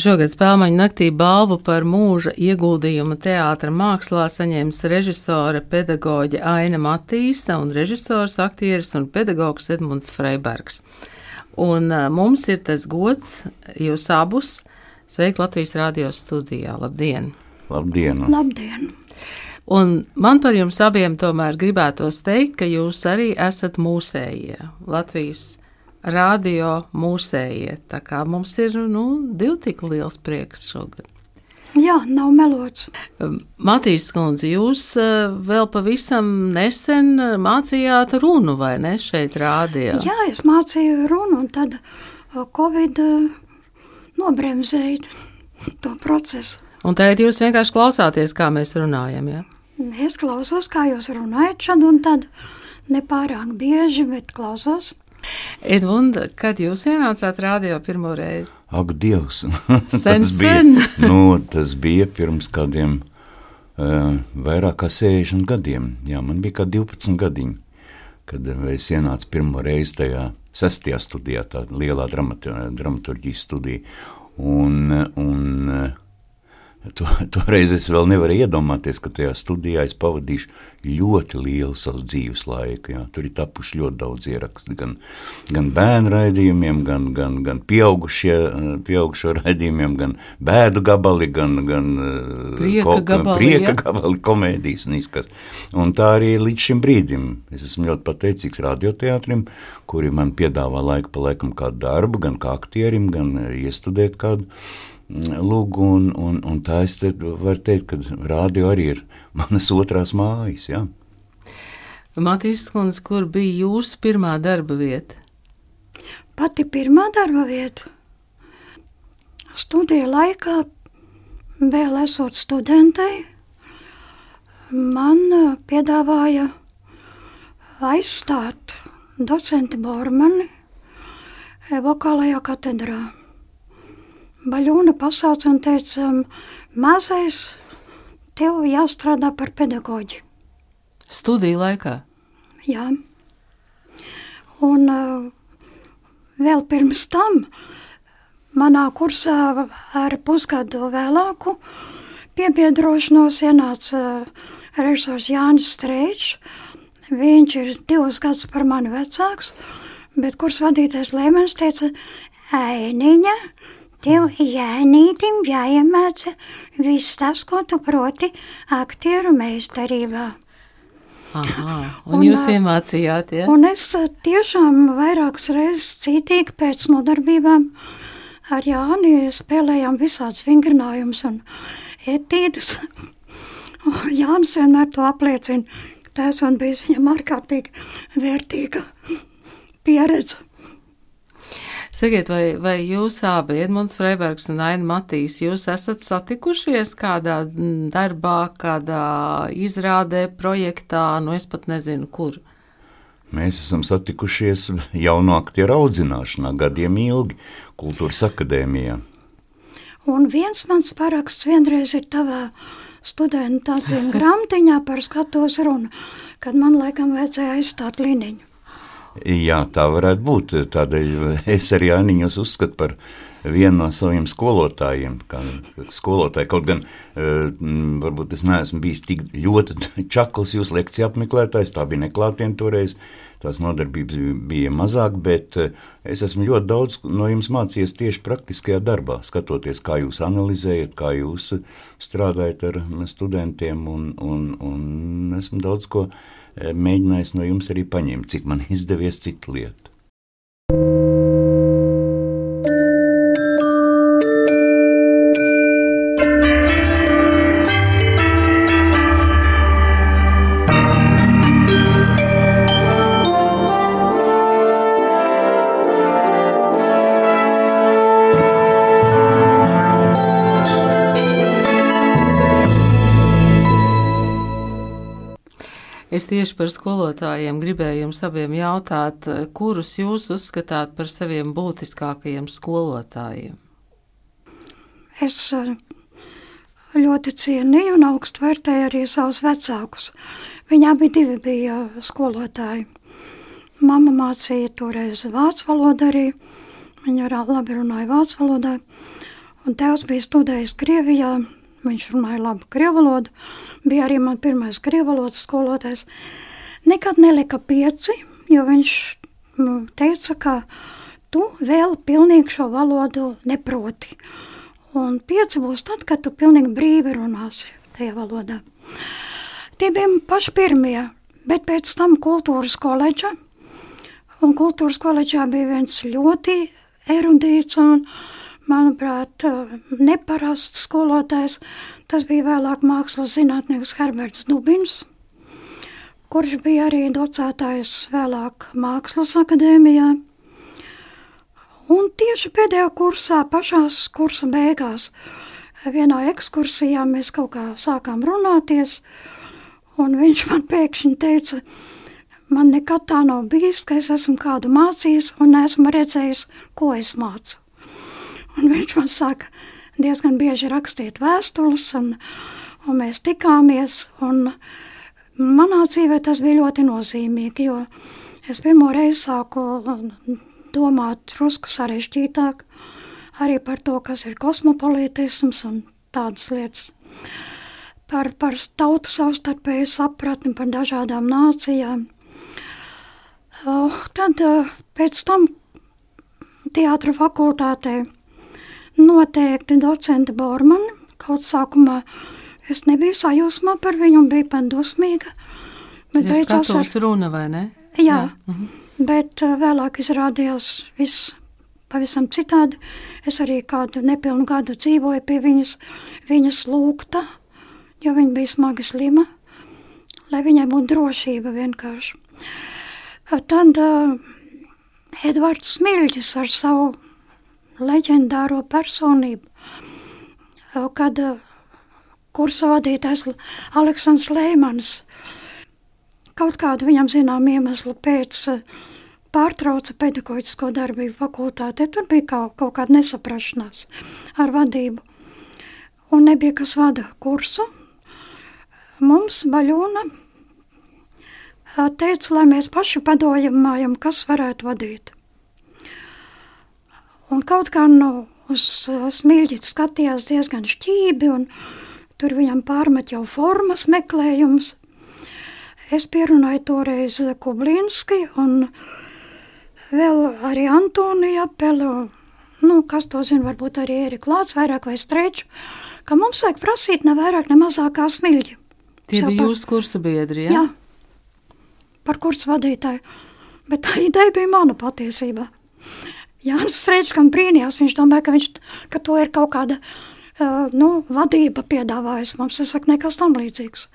Šogad Spēlmaņa naktī balvu par mūža ieguldījumu teātra mākslā saņems režisore pedagoģe Aina Matīsa un režisors, aktieris un pedagogs Edmunds Freibergs. Un mums ir tas gods jūs abus sveikt Latvijas radio studijā. Labdien! Labdien! Labdien! Un man par jums abiem tomēr gribētos teikt, ka jūs arī esat mūsējie, Latvijas radio mūsējie. Tā kā mums ir nu, divi tik liels prieks šogad. Jā, nav melots. Matīs Skundze, jūs uh, vēl pavisam nesen mācījāt runu, vai ne, šeit rādījā? Jā, es mācīju runu, un tad uh, Covid nobremzēja to procesu. Un tagad jūs vienkārši klausāties, kā mēs runājam, jā? Ja? Es klausos, kā jūs runājat šad un tad. Nepārāk bieži, bet klausos. Edmunda, kad jūs ienācāt rādio pirmo reizi? Ak, Dievs! Sen, tas, bija, sen. nu, tas bija pirms kādiem uh, vairāk kā 60 gadiem. Jā, man bija kā 12 gadiņi, kad es ienācu pirmo reizi tajā sestajā studijā, tā lielā dramaturģijas studija. Un, un To, toreiz es vēl nevarēju iedomāties, ka tajā studijā es pavadīšu ļoti lielu savu dzīves laiku. Jā. Tur ir tapuši ļoti daudz ierakstu, gan, gan bērnu raidījumiem, gan, gan, gan pieaugušo raidījumiem, gan bēdu gabali, gan, gan prieka, ko, gabali, prieka gabali, komēdijas un izkas. Un tā arī līdz šim brīdim. Es esmu ļoti pateicīgs radioteātrim, kuri man piedāvā laiku pa laikam kādu darbu, gan kā aktierim, gan iestudēt kādu lūgu, un, un, un tā es te varu teikt, ka rādio arī ir manas otrās mājas. Jā. Matīs Skundze, kur bija jūsu pirmā darba vieta? Pati pirmā darba vieta. Studiju laikā, vēl esot studentei, man piedāvāja aizstāt docenti Bormani vokālajā katedrā. Baļūna pasauca un teica, mazais, tev jāstrādā par pedagoģi. Studiju laikā? Jā. Un uh, vēl pirms tam manā kursā ar pusgadu vēlāku piebiedrošanos ienāca uh, režisors Jānis Streičs. Viņš ir divus gadus par mani vecāks, bet kurs vadītājs Lēmens teica, Ainiņa, Tev jānītim jāiemāca viss tas, ko tu proti aktieru meistarībā. Aha, un, un jūs iemācījāt, ja? Un es tiešām vairākas reizes cītīgi pēc nodarbībām ar Jāni spēlējām visāds vingrinājumus un etīdus. Jānis vienmēr to apliecina, ka tas man bija viņam ārkārtīgi vērtīga pieredze. Sakiet, vai, vai jūs abi, Edmunds Freibergs un Aina Matīs, jūs esat satikušies kādā darbā, kādā izrādē, projektā, nu es pat nezinu, kur? Mēs esam satikušies jauno aktieru audzināšanā gadiem ilgi Kultūras akadēmijā. Un viens mans paraksts vienreiz ir tavā studentu atzīme grāmatiņā par skatos runu, kad man laikam vajadzēja aizstāt liniņu. Jā, tā varētu būt. Tādēļ es arī Aniņus uzskatu par vienu no saviem skolotājiem. Skolotāji, kaut gan uh, varbūt es neesmu bijis tik ļoti čakls jūsu lekciju apmeklētājs, tā bija neklātienē toreiz. Tās nodarbības bija mazāk, bet uh, es esmu ļoti daudz no jums mācījies tieši praktiskajā darbā, skatoties, kā jūs analizējat, kā jūs strādājat ar studentiem, un, un, un esmu daudz ko Eh, mēģinājis no jums arī paņemt, cik man izdevies citu lietu. Tieši par skolotājiem gribēju jums abiem jautāt, kurus jūs uzskatāt par saviem būtiskākajiem skolotājiem? Es eh, ļoti cienīju un augstu vērtēju arī savus vecākus. Viņi abi divi bija skolotāji. Mama mācīja toreiz vācu valodu arī. Viņa labi runāja vācu valodā. Un tēvs bija studējis Krievijā. Viņš runāja labu krievu valodu. Bija arī man pirmais krievu valodas skolotājs. Nekad nelika pieci, jo viņš mm, teica, ka tu vēl pilnīgi šo valodu neproti. Un pieci būs tad, kad tu pilnīgi brīvi runāsi tajā valodā. Tie bija paši pirmie, bet pēc tam kultūras koledža. Un kultūras koledžā bija viens ļoti erudīts un, manuprāt, neparasts skolotājs. Tas bija vēlāk mākslas zinātnieks Herberts Dubins, kurš bija arī docētājs vēlāk mākslas akadēmijā. Un tieši pēdējā kursā, pašās kursa beigās, vienā ekskursijā mēs kaut kā sākām runāties, Un viņš man pēkšņi teica, man nekad tā nav bijis, ka es esmu kādu mācījis un esmu redzējis, ko es mācu. Un viņš man saka, diezgan bieži rakstiet vēstules, un, un mēs tikāmies. Un manā dzīvē tas bija ļoti nozīmīgi, jo es pirmo reizi sāku domāt drusku sarežģītāk arī par to, kas ir kosmopolītisms un tādas lietas par, par tautu savstarpēju sapratni, par dažādām nācijām. Uh, tad uh, pēc tam teātra fakultātē noteikti docente Bormani, kaut sākumā es nebiju sajūsmā par viņu un biju pat dusmīga. Bet beidzās ar runa, vai ne? Jā, Jā. Mhm. bet uh, vēlāk izrādījās viss pavisam citādi. Es arī kādu nepilnu gadu dzīvoju pie viņas, viņas lūgta, jo viņa bija smagi slima, lai viņai būtu drošība vienkārši. Tad uh, Edvards Smilģis ar savu leģendāro personību, kad uh, kursa vadītājs Aleksandrs Leimans kaut kādu viņam zinām iemeslu pēc uh, pārtrauca pedagoģisko darbību fakultātē. Tur bija kaut, kaut kāda nesaprašanās ar vadību. Un nebija kas vada kursu, mums Baļona teica, lai mēs paši padomājam, kas varētu vadīt. Un kaut kā no uz smilģis skatījās diezgan šķībi, un tur viņam pārmet jau formas meklējums. Es pierunāju toreiz Kublīnski un vēl arī Antoniju Apelu, nu, kas to zina, varbūt arī Erika Lāts vairāk vai Streču, ka mums vajag prasīt ne vairāk, ne mazāk kā smilģi. Tie bija jūsu kursa biedri, ja? Jā, par kursu vadītāju. Bet tā ideja bija mana patiesībā. Jānis Strēčkam brīnījās, viņš domāja, ka, viņš, ka to ir kaut kāda uh, nu, vadība piedāvājusi mums. Es saku, nekas tam līdzīgs.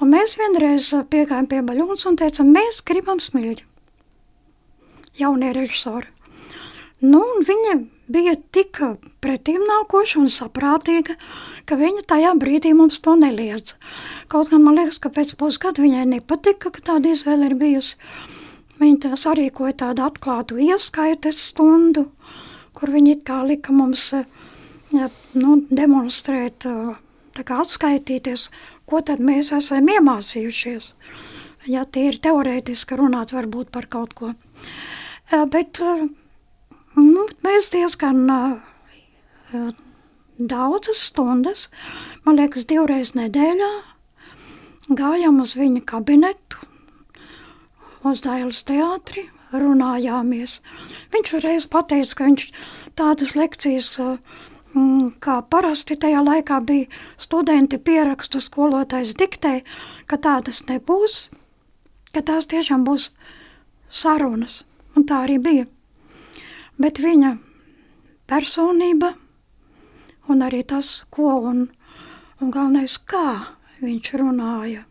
Un mēs vienreiz piegājām pie Baļūnas un teicām, mēs gribam smilģi. Jaunie režisori. Nu, viņa bija tik pretim nākoša un saprātīga, ka viņa tajā brīdī mums to neliedz. Kaut gan man liekas, ka pēc pusgada viņai nepatika, ka tāda izvēle ir bijusi. Viņa tā sarīkoja tādu atklātu ieskaites stundu, kur viņi kā lika mums ja, nu, demonstrēt, kā atskaitīties, ko tad mēs esam iemācījušies. Ja tie ir teorētiski runāt varbūt par kaut ko. Bet Nu, mēs diezgan daudzas stundas, man liekas, divreiz nedēļā gājām uz viņa kabinetu, uz Dailas teātri, runājāmies. Viņš reiz pateica, ka viņš tādas lekcijas, mm, kā parasti tajā laikā bija studenti pierakstu skolotājs diktē, ka tādas nebūs, ka tās tiešām būs sarunas, un tā arī bija bet viņa personība un arī tas, ko un, un galvenais, kā viņš runāja.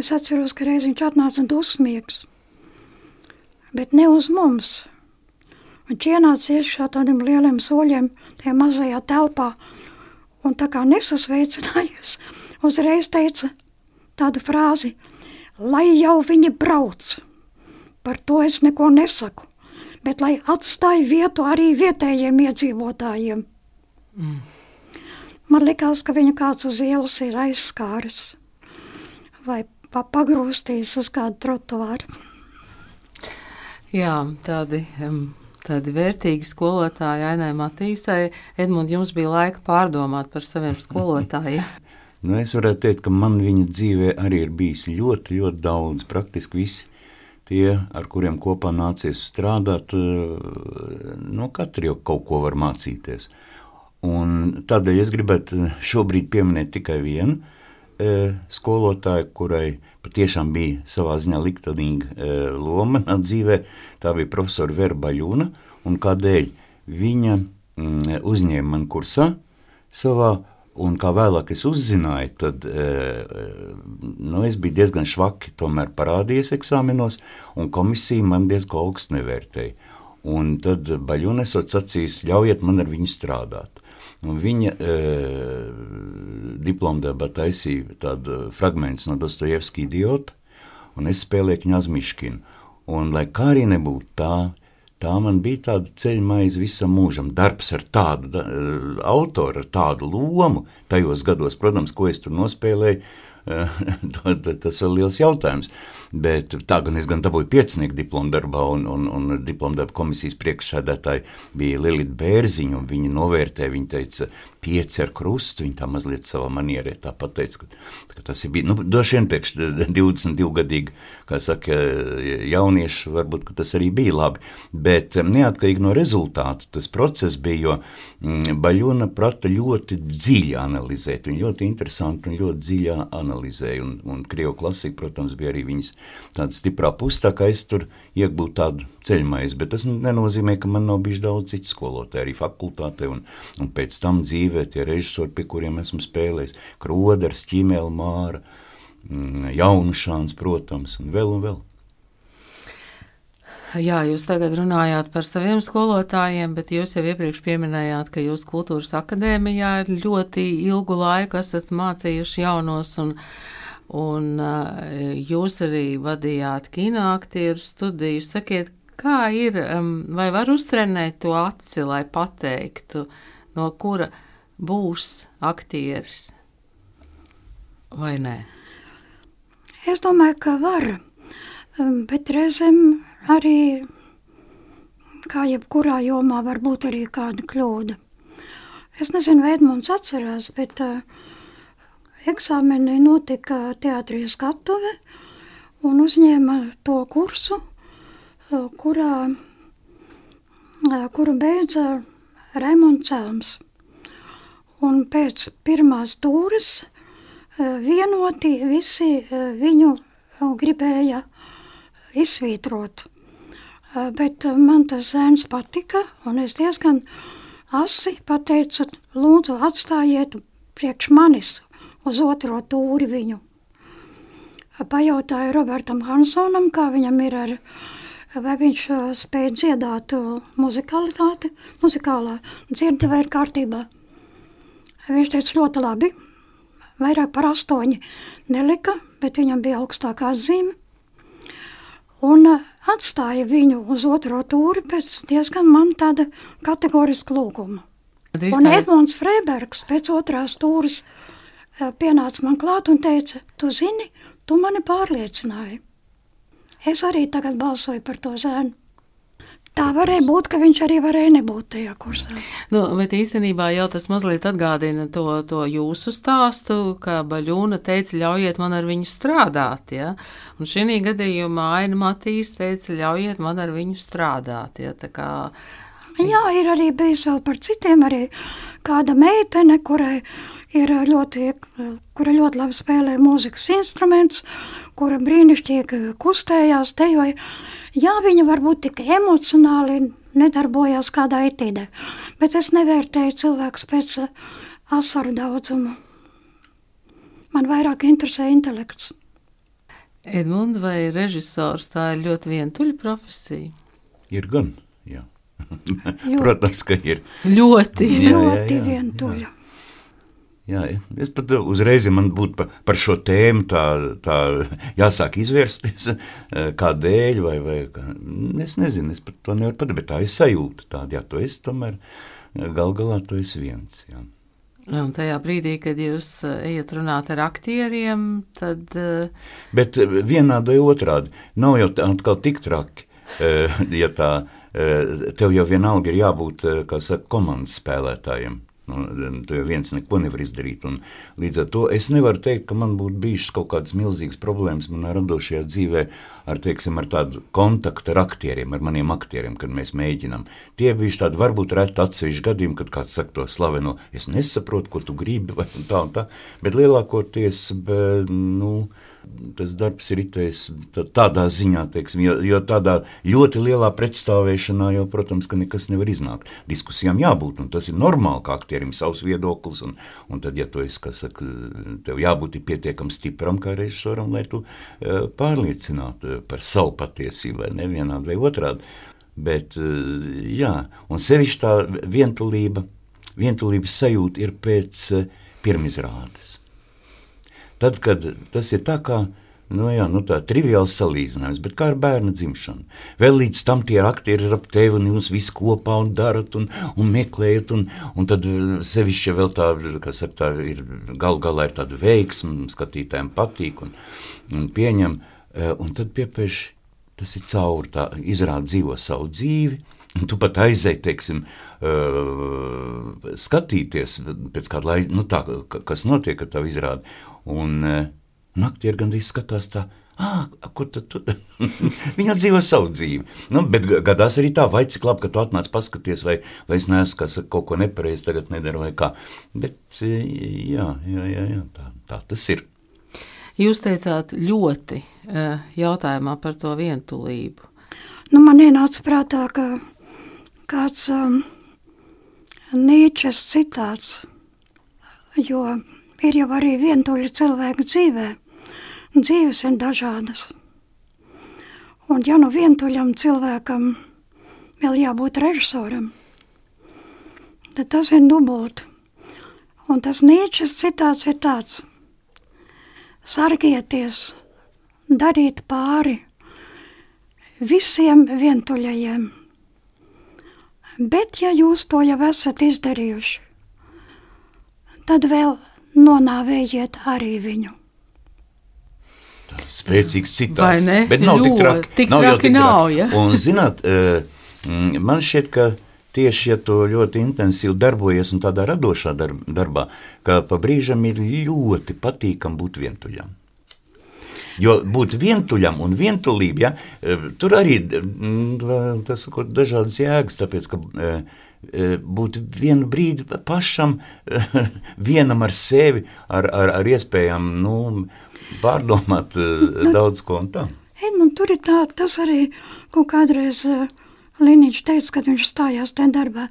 Es atceros, ka reiz viņš atnāca dusmīgs, bet ne uz mums. Viņš ienāca iekšā tādiem lieliem soļiem, tajā mazajā telpā, un tā kā nesasveicinājies, uzreiz teica tādu frāzi, lai jau viņi brauc. Par to es neko nesaku bet lai atstāja vietu arī vietējiem iedzīvotājiem. Mm. Man likās, ka viņu kāds uz ielas ir aizskāris vai pa pagrūstījis uz kādu trotuāru. Jā, tādi. Um, Tādi vērtīgi skolotāji Ainai Matīsai. Edmund, jums bija laika pārdomāt par saviem skolotājiem. nu, es varētu teikt, ka man viņa dzīvē arī ir bijis ļoti, ļoti daudz. Praktiski visi tie, ar kuriem kopā nācies strādāt, no katra jau kaut ko var mācīties. Un tādēļ es gribētu šobrīd pieminēt tikai vienu e, skolotāju, kurai patiešām bija savā ziņā liktenīga e, loma manā dzīvē. Tā bija profesora Vera Baļuna, un kādēļ viņa mm, uzņēma man kursā savā Un kā vēlāk es uzzināju, tad e, nu, es biju diezgan švaki parādījies eksāmenos, un komisija man diezgan augstu nevērtēja. Un tad Baļķis sacīs, ļaujiet man ar viņu strādāt. Un viņa e, diplomdarbā taisīja tādu fragment no Dostojevska idiota, un es spēlēju Kņazmiškinu. Un, lai kā arī nebūtu tā, tā man bija tāda ceļa maize visam mūžam. Darbs ar tādu da, autoru, ar tādu lomu tajos gados, protams, ko es tur nospēlēju, tas ir liels jautājums. Bet tā gan es gan dabūju piecinieku diplomu darbā, un, un, un diplomu darba komisijas priekšsēdētāji bija Lilita Bērziņa, un viņa novērtēja, viņa teica, pieci ar krustu, viņa tā mazliet savā manierē tā pateica, ka, ka tas ir bijis, nu, doši vien pēkš 22 gadīgi, kā saka, jaunieši, varbūt, ka tas arī bija labi, bet neatkarīgi no rezultātu, tas process bija, jo mm, Baļona prata ļoti dziļi analizēt, viņa ļoti interesanti un ļoti dziļā analizēja, un, un Krievu klasika, protams, bija arī viņas tāda stiprā puse, tā kā es tur iegūtu tādu ceļmaizi, bet tas nenozīmē, ka man nav bijis daudz citu skolotāju arī fakultātē, un, un pēc tam dzīvē tie režisori, pie kuriem esmu spēlējis, Kroders, Ķimēla Māra, mm, Jaunušāns, protams, un vēl un vēl. Jā, jūs tagad runājāt par saviem skolotājiem, bet jūs jau iepriekš pieminējāt, ka jūs kultūras akadēmijā ļoti ilgu laiku esat mācījuši jaunos un Un uh, jūs arī vadījāt kinoaktieru studiju. Sakiet, kā ir, vai var uztrenēt to aci, lai pateiktu, no kura būs aktieris vai nē? Es domāju, ka var, bet reizēm arī, kā jebkurā jomā, var būt arī kāda kļūda. Es nezinu, vai Edmunds atcerās, bet uh, eksāmeni notika teātrī skatuve un uzņēma to kursu, kurā, kuru beidza Raimonds Celms. Un pēc pirmās tūres vienoti visi viņu gribēja izsvītrot. Bet man tas zēns patika, un es diezgan asi pateicu, lūdzu atstājiet priekš manis uz otro tūri viņu. Pajautāju Robertam Hansonam, kā viņam ir ar, vai viņš spēj dziedāt muzikalitāti, muzikālā dzirde vai ir kārtībā. Viņš teica ļoti labi, vairāk par astoņi nelika, bet viņam bija augstākā zīme. Un atstāja viņu uz otro tūri pēc diezgan man tāda kategoriska lūguma. Un Edmunds Freibergs pēc otrās tūras pienāca man klāt un teica, tu zini, tu mani pārliecināji. Es arī tagad balsoju par to zēnu. Tā varēja būt, ka viņš arī varēja nebūt tajā kursā. Nu, bet īstenībā jau tas mazliet atgādina to, to jūsu stāstu, ka Baļūna teica, ļaujiet man ar viņu strādāt. Ja? Un šī gadījumā Aina Matīs teica, ļaujiet man ar viņu strādāt. Ja? Kā Jā, ir arī bijis vēl par citiem, arī kāda meitene, kurai ir ļoti, kura ļoti labi spēlē mūzikas instruments, kura brīnišķīgi kustējās, dejoja. Jā, viņa varbūt tik emocionāli nedarbojās kādā etīdē, bet es nevērtēju cilvēkus pēc asaru daudzumu. Man vairāk interesē intelekts. Edmund vai režisors, tā ir ļoti vientuļa profesija? Ir gan, jā. Protams, ka ir. Ļoti, jā, jā, jā, ļoti vientuļa. Jā, es pat uzreiz man būtu par, par šo tēmu tā, tā jāsāk izvērsties, kādēļ, vai, vai kā, es nezinu, es pat to nevaru pateikt, bet tā ir sajūta tāda, jā, tu esi tomēr, gal galā tu esi viens, jā. Un tajā brīdī, kad jūs ejat runāt ar aktieriem, tad. Bet vienādi vai otrādi, nav jau atkal tik traki ja tā, tev jau vienalga ir jābūt, kā saka, komandas spēlētājiem. Nu, tu jau viens neko nevar izdarīt. Un līdz ar to es nevaru teikt, ka man būtu bijušas kaut kādas milzīgas problēmas manā radošajā dzīvē ar, teiksim, ar tādu kontaktu ar aktieriem, ar maniem aktieriem, kad mēs mēģinām. Tie bija tādi varbūt reti atsevišķi gadījumi, kad kāds saka to slaveno, es nesaprotu, ko tu gribi, vai tā un tā, bet lielākoties, bet, nu, tas darbs ir itējis tādā ziņā, teiksim, jo, jo tādā ļoti lielā pretstāvēšanā jau, protams, ka nekas nevar iznākt. Diskusijām jābūt, un tas ir normāli, kā aktierim savs viedoklis, un, un tad, ja tu esi, kas saka, tev jābūt pietiekam stipram kā režisoram, lai tu uh, pārliecinātu par savu patiesību, vai nevienādi vai otrādi. Bet, uh, jā, un sevišķi tā vientulība, vientulības sajūta ir pēc uh, pirmizrādes. Tad, kad tas ir tā kā nu, jā, nu tā triviāls salīdzinājums, bet kā ar bērnu dzimšanu. Vēl līdz tam tie aktieri ir ap tevi un jūs visi kopā un darat un, un meklējat, un, un tad uh, sevišķi vēl tā, kas ar tā ir, gal galā ir tāda veiksma, skatītājiem patīk un, un pieņem, uh, un tad piepēš tas ir cauri, tā izrāda dzīvo savu dzīvi, Un tu pat aizēji, teiksim, uh, skatīties pēc kāda laika, nu tā, kas notiek, kad tev izrāda. Un uh, naktī ir gandrīz skatās tā, ah, kur tad tu? Viņa dzīvo savu dzīvi. Nu, bet gadās arī tā, vai cik labi, ka tu atnāc paskaties, vai, vai es neesmu kas, kaut ko nepareizi tagad nedaru vai kā. Bet jā, jā, jā, jā tā, tā tas ir. Jūs teicāt ļoti jautājumā par to vientulību. Nu, man ienāca prātā, ka kāds um, Nīčes citāts, jo ir jau arī vientuļi cilvēku dzīvē. Dzīves ir dažādas. Un ja nu vientuļam cilvēkam vēl jābūt režisoram, tad tas ir dubult. Un tas Nīčes citāts ir tāds: sargieties, darīt pāri visiem vientuļajiem. Bet, ja jūs to jau esat izdarījuši, tad vēl nonāvējiet arī viņu. Spēcīgs citāts, bet nav tik traki. Tik nav traki nav, ja? Un, zināt, eh, man šķiet, ka tieši, ja tu ļoti intensīvi darbojies un tādā radošā darbā, ka pa brīžam ir ļoti patīkam būt vientuļam. Jo būt vientuļam un vientulība, ja, eh, tur arī tas ir dažādas jēgas, tāpēc, ka eh, Eh, būt vienu brīdi pašam, vienam ar sevi, ar, ar, ar iespējām nu, pārdomāt eh, nu, daudz ko un tā. Edmund, tur ir tā, tas arī, ko kādreiz Liniņš teica, kad viņš stājās tajā darbā.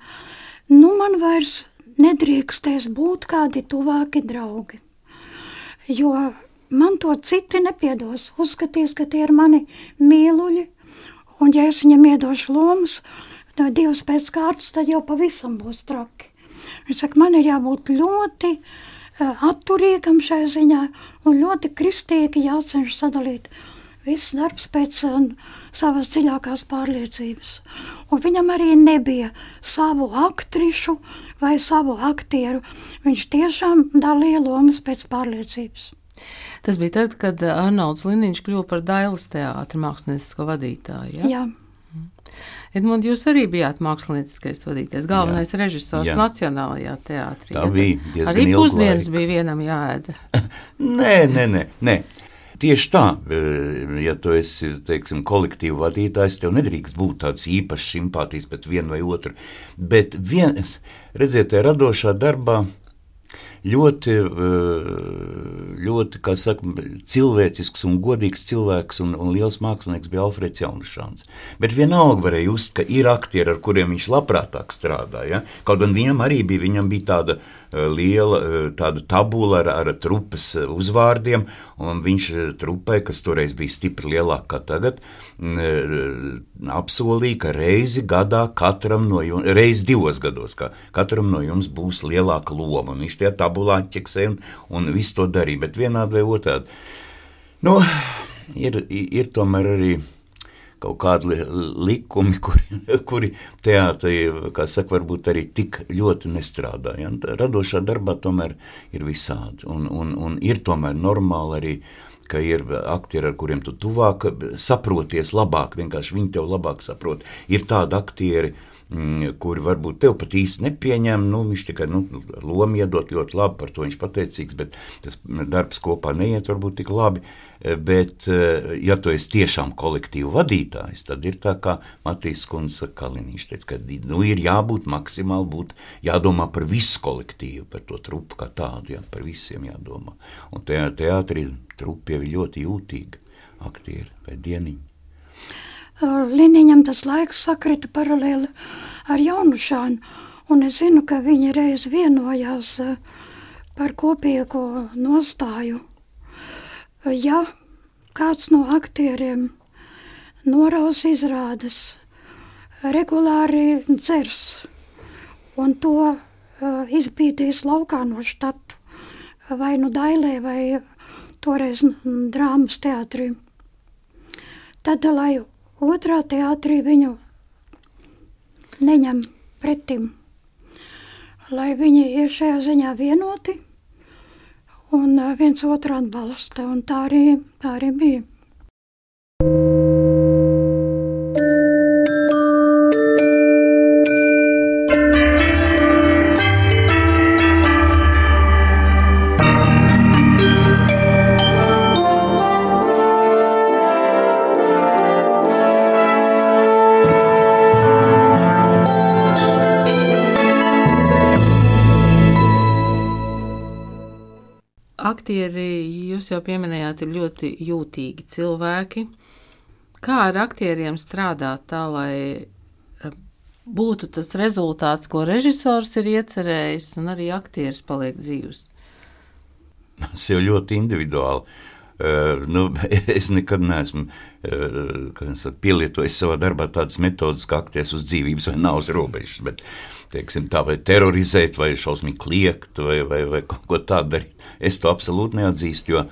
Nu, man vairs nedrīkstēs būt kādi tuvāki draugi, jo man to citi nepiedos. Uzskatīs, ka tie ir mani mīluļi, un ja es viņam iedošu lomas, divas pēc kārtas, tad jau pavisam būs traki. Viņš saka, man ir jābūt ļoti uh, atturīgam šai ziņā un ļoti kristīgi jācenšas sadalīt viss darbs pēc uh, savas dziļākās pārliecības. Un viņam arī nebija savu aktrišu vai savu aktieru. Viņš tiešām dalīja lomas pēc pārliecības. Tas bija tad, kad Arnolds Liniņš kļuva par Dailas teātra māksliniecisko vadītāju. Ja? Jā. Edmund, jūs arī bijāt mākslinieckais vadītājs, galvenais jā. režisors jā. Nacionālajā teātrī. Tā bija. Arī pusdienas laika. bija vienam jāēda. nē, nē, nē. nē. Tieši tā, e, ja tu esi teiksim, kolektīva vadītājs, tev nedrīkst būt tādas īpašas simpātijas pret vienu vai otru. Bet, vien, redziet, radošā darbā ļoti, eh, ļoti saka, cilvēcisks un godīgs cilvēks un, un liels mākslinieks bija Alfreds Jaunšāns. Bet vienalga varēja just, ka ir aktieri, ar kuriem viņš labprātāk strādāja. Ja? Kaut gan viņam arī bija, viņam bija tāda liela eh, tāda tabula ar, ar trupas eh, uzvārdiem, un viņš trupai, kas toreiz bija stipri lielāka kā tagad, mm, apsolīja, ka reizi gadā katram no jums, reizi divos gados, ka katram no jums būs lielāka loma, un viņš tajā tabulā ķeksē un, un visu to darīja, bet vienādi vai otrādi. Nu, ir, ir tomēr arī kaut kādi likumi, kuri, kuri teātrī, kā saka, varbūt arī tik ļoti nestrādā. Ja? Radošā darbā tomēr ir visādi, un, un, un ir tomēr normāli arī, ka ir aktieri, ar kuriem tu tuvāk saproties, labāk, vienkārši viņi tev labāk saprot. Ir tādi aktieri, kuri varbūt tev pat īsti nepieņem. Nu, viņš tikai nu, lomu iedod ļoti labi, par to viņš pateicīgs, bet tas darbs kopā neiet varbūt tik labi. Bet, ja tu esi tiešām kolektīva vadītājs, tad ir tā, kā Matīs Kungs Kalniņš teica, ka nu, ir jābūt maksimāli, būt, jādomā par visu kolektīvu, par to trupu kā tādu, jā, par visiem jādomā. Un te, teātrī trupa jau ir ļoti jūtīga aktieri vai dieniņi. Liniņam tas laiks sakrita paralēli ar Jaunušānu, un es zinu, ka viņi reiz vienojās par kopīgo nostāju. Ja kāds no aktieriem noraus izrādes, regulāri dzers un to uh, izbīdīs laukā no štata, vai nu dailē, vai toreiz drāmas teātrī. Tad, lai otrā teātrī viņu neņem pretim, lai viņi ir šajā ziņā vienoti un viens otru atbalsta, un tā arī, tā arī bija. Aktieri, jūs jau pieminējāt, ir ļoti jūtīgi cilvēki. Kā ar aktieriem strādāt tā, lai e, būtu tas rezultāts, ko režisors ir iecerējis, un arī aktieris paliek dzīvs? Tas jau ļoti individuāli. Uh, nu, es nekad neesmu uh, pielietojis savā darbā tādas metodas, kā akties uz dzīvības vai uz robežas. Bet, teiksim, tā vai terorizēt, vai šausmīgi kliegt, vai, vai, vai kaut ko tādu darīt. Es to absolūti neatzīstu, jo,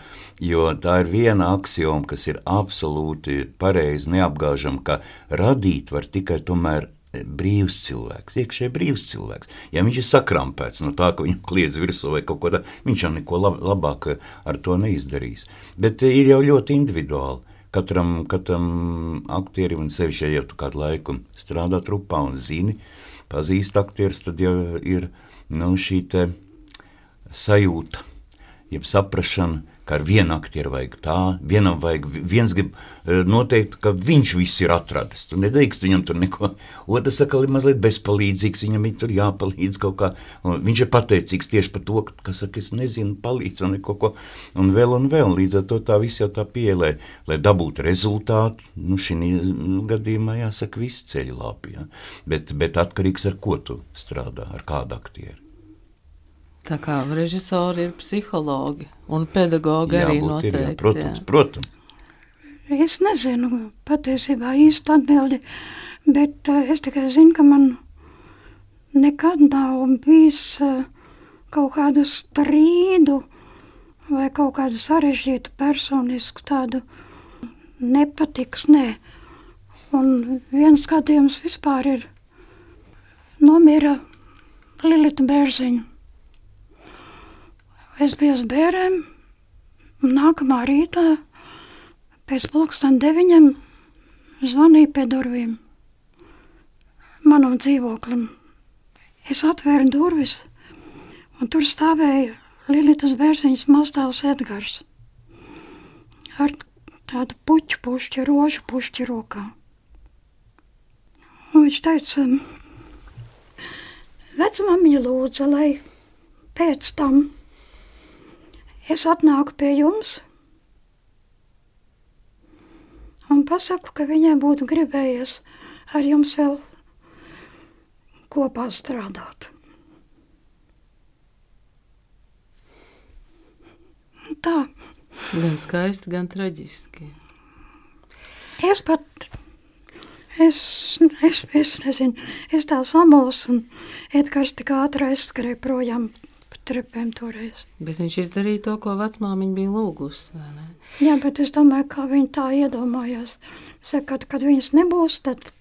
jo tā ir viena axioma, kas ir absolūti pareizi, neapgāžama, ka radīt var tikai tomēr brīvs cilvēks, iekšēji brīvs cilvēks. Ja viņš ir sakrampēts no tā, ka viņam kliedz virsū vai kaut ko tādu, viņš jau neko lab, labāk ar to neizdarīs. Bet ir jau ļoti individuāli. Katram, katram aktierim, un sevišķi, ja jau kādu laiku strādā trupā un zini, pazīst aktierus, tad jau ir nu, šī sajūta jeb saprašana, ka ar vienu aktieru vajag tā, vienam vajag, viens grib e, noteikt, ka viņš viss ir atradis. Tu nedrīkst viņam tur neko. Otrs saka, ir mazliet bezpalīdzīgs, viņam ir tur jāpalīdz kaut kā. Un viņš ir pateicīgs tieši par to, ka, saka, es nezinu, palīdz un kaut ko. Un vēl un vēl, līdz ar to tā viss jau tā pieeja, lai dabūtu rezultātu. Nu, šī gadījumā jāsaka, viss ceļu labi. Ja? Bet, bet atkarīgs ar ko tu strādā, ar kādu aktieru. Tā kā režisori ir psihologi un pedagogi jā, arī noteikti. Ir, jā, protams, jā. protams. Es nezinu patiesībā īsti atbildi, bet uh, es tikai zinu, ka man nekad nav bijis uh, kaut kādu strīdu vai kaut kādu sarežģītu personisku tādu nepatiks, nē. Un viens skatījums vispār ir nomira Lilita Bērziņa. Es biju uz bērniem, un nākamā rītā pēc pulksten deviņiem zvanīja pie durvīm manam dzīvoklim. Es atvēru durvis, un tur stāvēja Lilitas bērziņas mazdēls Edgars ar tādu puķu pušķi, rožu pušķi rokā. Un viņš teica, vecmamiņa lūdza, lai pēc tam es atnāku pie jums un pasaku, ka viņai būtu gribējies ar jums vēl kopā strādāt. Tā. Gan skaisti, gan traģiski. Es pat, es, es, es nezinu, es tā samols un Edgars tik ātri aizskrēja projām trepēm toreiz. Bet viņš izdarīja to, ko vecmāmiņa bija lūgusi. Jā, bet es domāju, kā viņa tā iedomājās. Saka, kad, viņas nebūs, tad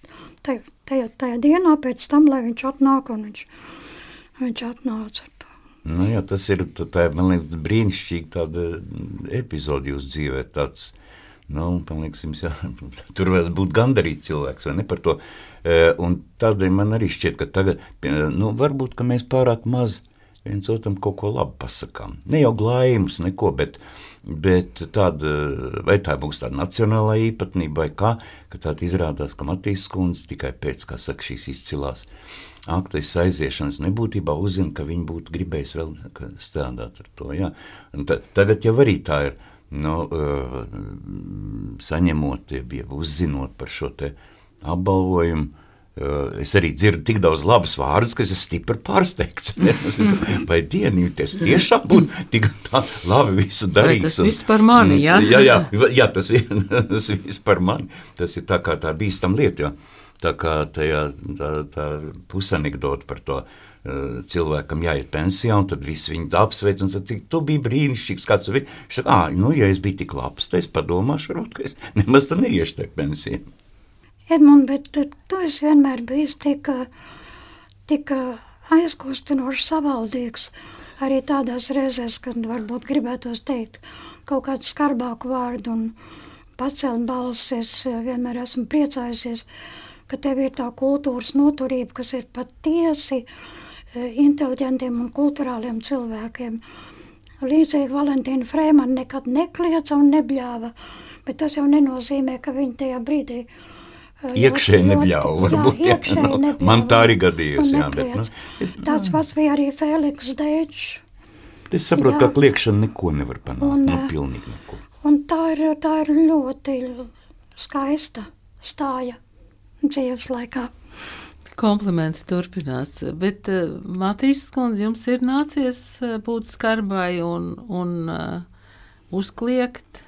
tajā, tajā, tajā dienā pēc tam, lai viņš atnāk, un viņš, viņš atnāca. Nu, jā, tas ir tā, man liekas, brīnišķīgi tāda epizode jūsu dzīvē. Tāds, nu, man liekas, jums jā, tur vajag būt gandarīts cilvēks vai ne par to. E, un tādēļ man arī šķiet, ka tagad, nu, varbūt, ka mēs pārāk maz viens otram kaut ko labu pasakām. Ne jau glājumus, neko, bet, bet tāda, vai tā būs tāda nacionālā īpatnība, vai kā, ka tāda izrādās, ka Matīs Skundze tikai pēc, kā saka, šīs izcilās aktais aiziešanas nebūtībā uzzina, ka viņi būtu gribējis vēl strādāt ar to. Jā. Tagad jau arī tā ir. Nu, saņemot, jau uzzinot par šo apbalvojumu, uh, es arī dzirdu tik daudz labus vārdus, ka es esmu stipri pārsteigts. Vai dienu, tas tiešām būtu tik labi visu darīt. Tas viss par mani, jā? jā, jā, jā tas, tas viss par mani. Tas ir tā kā tā bīstam lieta. Jā. Tā kā tajā tā, tā pusanekdote par to uh, cilvēkam jāiet pensijā, un tad viss viņu apsveic un saka, tu biji brīnišķīgs, kāds tu biji. Viņš saka, ah, nu, ja es biju tik labs, tad es padomāšu, varbūt, ka es nemaz tā neiešu tajā pensijā. Edmund, bet tu esi vienmēr bijis tik, tik aizkustinoši savaldīgs. Arī tādās reizēs, kad varbūt gribētos teikt kaut kādu skarbāku vārdu un pacelt balsis, vienmēr esmu priecājusies ka tev ir tā kultūras noturība, kas ir patiesi inteliģentiem un kulturāliem cilvēkiem. Līdzīgi Valentīna Frēmana nekad nekliedza un nebļāva, bet tas jau nenozīmē, ka viņa tajā brīdī e, Iekšēji nebļauj, varbūt. Jā, iekšēji nu, nebļauj. Man tā arī gadījās, jā, bet, nu, es, Tāds pats bija arī Fēliks Dēčs. Es saprotu, jā. ka kliekšana neko nevar panākt, un, nu, pilnīgi neko. Un tā ir, tā ir ļoti skaista stāja dzīves laikā. Komplimenti turpinās, bet uh, Matīs skundze, jums ir nācies uh, būt skarbai un, un uh, uzkliegt?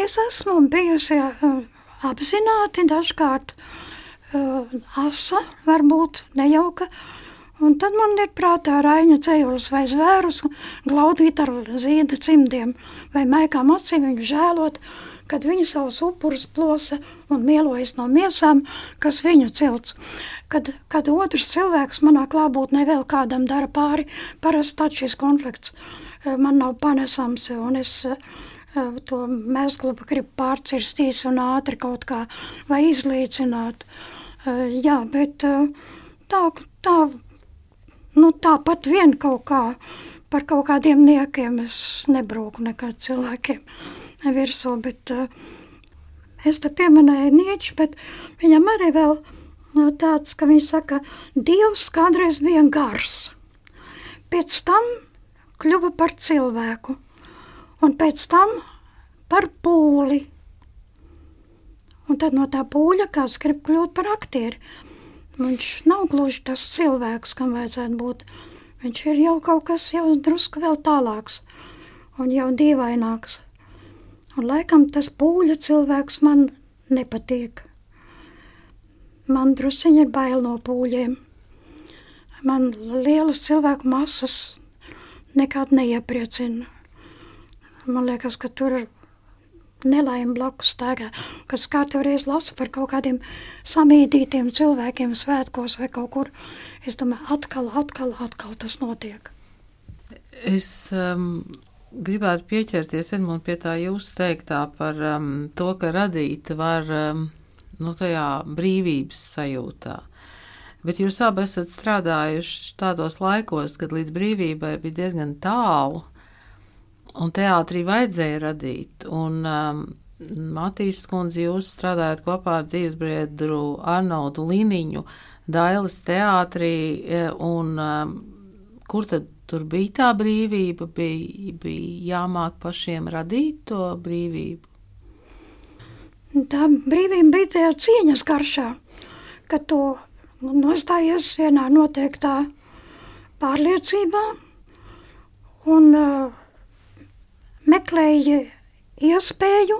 Es esmu bijusi uh, apzināti dažkārt uh, asa, varbūt nejauka, un tad man ir prātā raiņa ceļus vai zvērus glaudīt ar zīda cimdiem vai maikām acīm viņu žēlot, uh, kad viņi savus upurus plosa un mielojas no miesām, kas viņu cilts. Kad, kad otrs cilvēks manā klātbūtnē vēl kādam dara pāri, parasti šis konflikts eh, man nav panesams, un es eh, to mezglu gribu pārcirstīs un ātri kaut kā vai izlīdzināt. Jā, bet tā, tā, nu tāpat vien kaut kā par kaut kādiem niekiem es nebrūku nekad cilvēkiem virsū, bet es te pieminēju Nietzsche, bet viņam arī vēl tāds, ka viņš saka, Dievs kādreiz bija gars, pēc tam kļuva par cilvēku, un pēc tam par pūli. Un tad no tā pūļa kāds grib kļūt par aktieri. Viņš nav gluži tas cilvēks, kam vajadzētu būt. Viņš ir jau kaut kas jau drusku vēl tālāks un jau dīvaināks. Un laikam tas pūļa cilvēks man nepatīk. Man drusciņi ir bail no pūļiem. Man lielas cilvēku masas nekad neiepriecina. Man liekas, ka tur ir nelaime blakus staigā. Kad kārtībā reiz lasu par kaut kādiem samīdītiem cilvēkiem svētkos vai kaut kur, es domāju, atkal, atkal, atkal tas notiek. Es um, gribētu pieķerties Edmund, pie tā jūsu teiktā par um, to, ka radīt var um, nu, tajā brīvības sajūtā. Bet jūs abi esat strādājuši tādos laikos, kad līdz brīvībai bija diezgan tālu, un teātrī vajadzēja radīt. Un, um, Matīs Skundze, jūs strādājat kopā ar dzīvesbriedru Arnoldu Liniņu, Dailas teātrī, e, un um, kur tad tur bija tā brīvība, bija, bija jāmāk pašiem radīt to brīvību. Tā brīvība bija tajā cieņas karšā, ka tu nostājies vienā noteiktā pārliecībā un uh, meklēji iespēju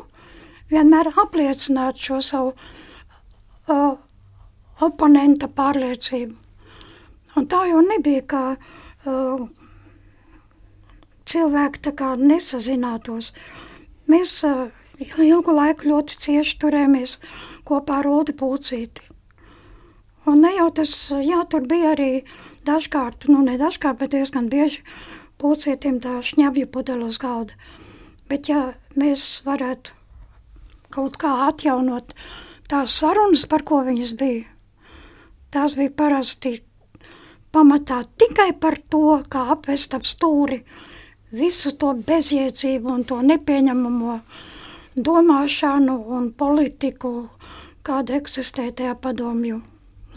vienmēr apliecināt šo savu uh, oponenta pārliecību. Un tā jau nebija kā uh, cilvēki tā kā nesazinātos. Mēs uh, ilgu laiku ļoti cieši turējāmies kopā ar Ulu Pūcīti. Un ne jau tas, jā, tur bija arī dažkārt, nu ne dažkārt, bet diezgan bieži pūcītiem tā šņabju pudeli uz galda. Bet ja mēs varētu kaut kā atjaunot tās sarunas, par ko viņas bija, tās bija parasti pamatā tikai par to, kā apvest ap stūri visu to bezjēdzību un to nepieņemamo domāšanu un politiku, kāda eksistē tajā padomju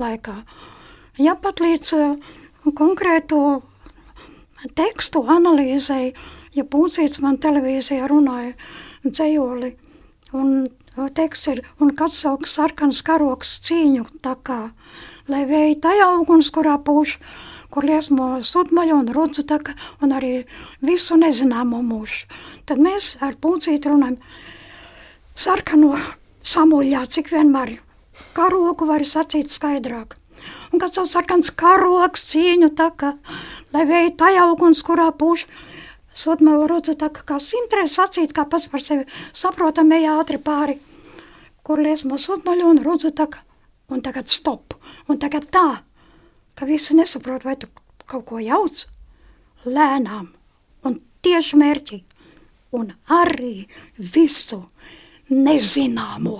laikā. Ja pat līdz uh, konkrētu tekstu analīzēju, ja Pūcīts man televīzijā runāja dzējoli, un teksts ir, un kāds sauks sarkans karoks cīņu tā kā, lai vēja tajā uguns, kurā pūš, kur liesmo sudmaļu un rudzu taka, un arī visu nezināmo mūšu. Tad mēs ar Pūcītu runājam sarkano samuļā, cik vienmēr karoku var sacīt skaidrāk un kāds savs sarkans karoks cīņu taka, lai vēja tajā uguns, kurā pūš. Sotmēlu rodza tā, kā simtrēs sacīt, kā pats par sevi saprotam, ejā ātri pāri, kur liesmo sotmaļu un rodza tā, un tagad stop, un tagad tā, ka visi nesaprot, vai tu kaut ko jauc, lēnām un tieši mērķi, un arī visu nezināmo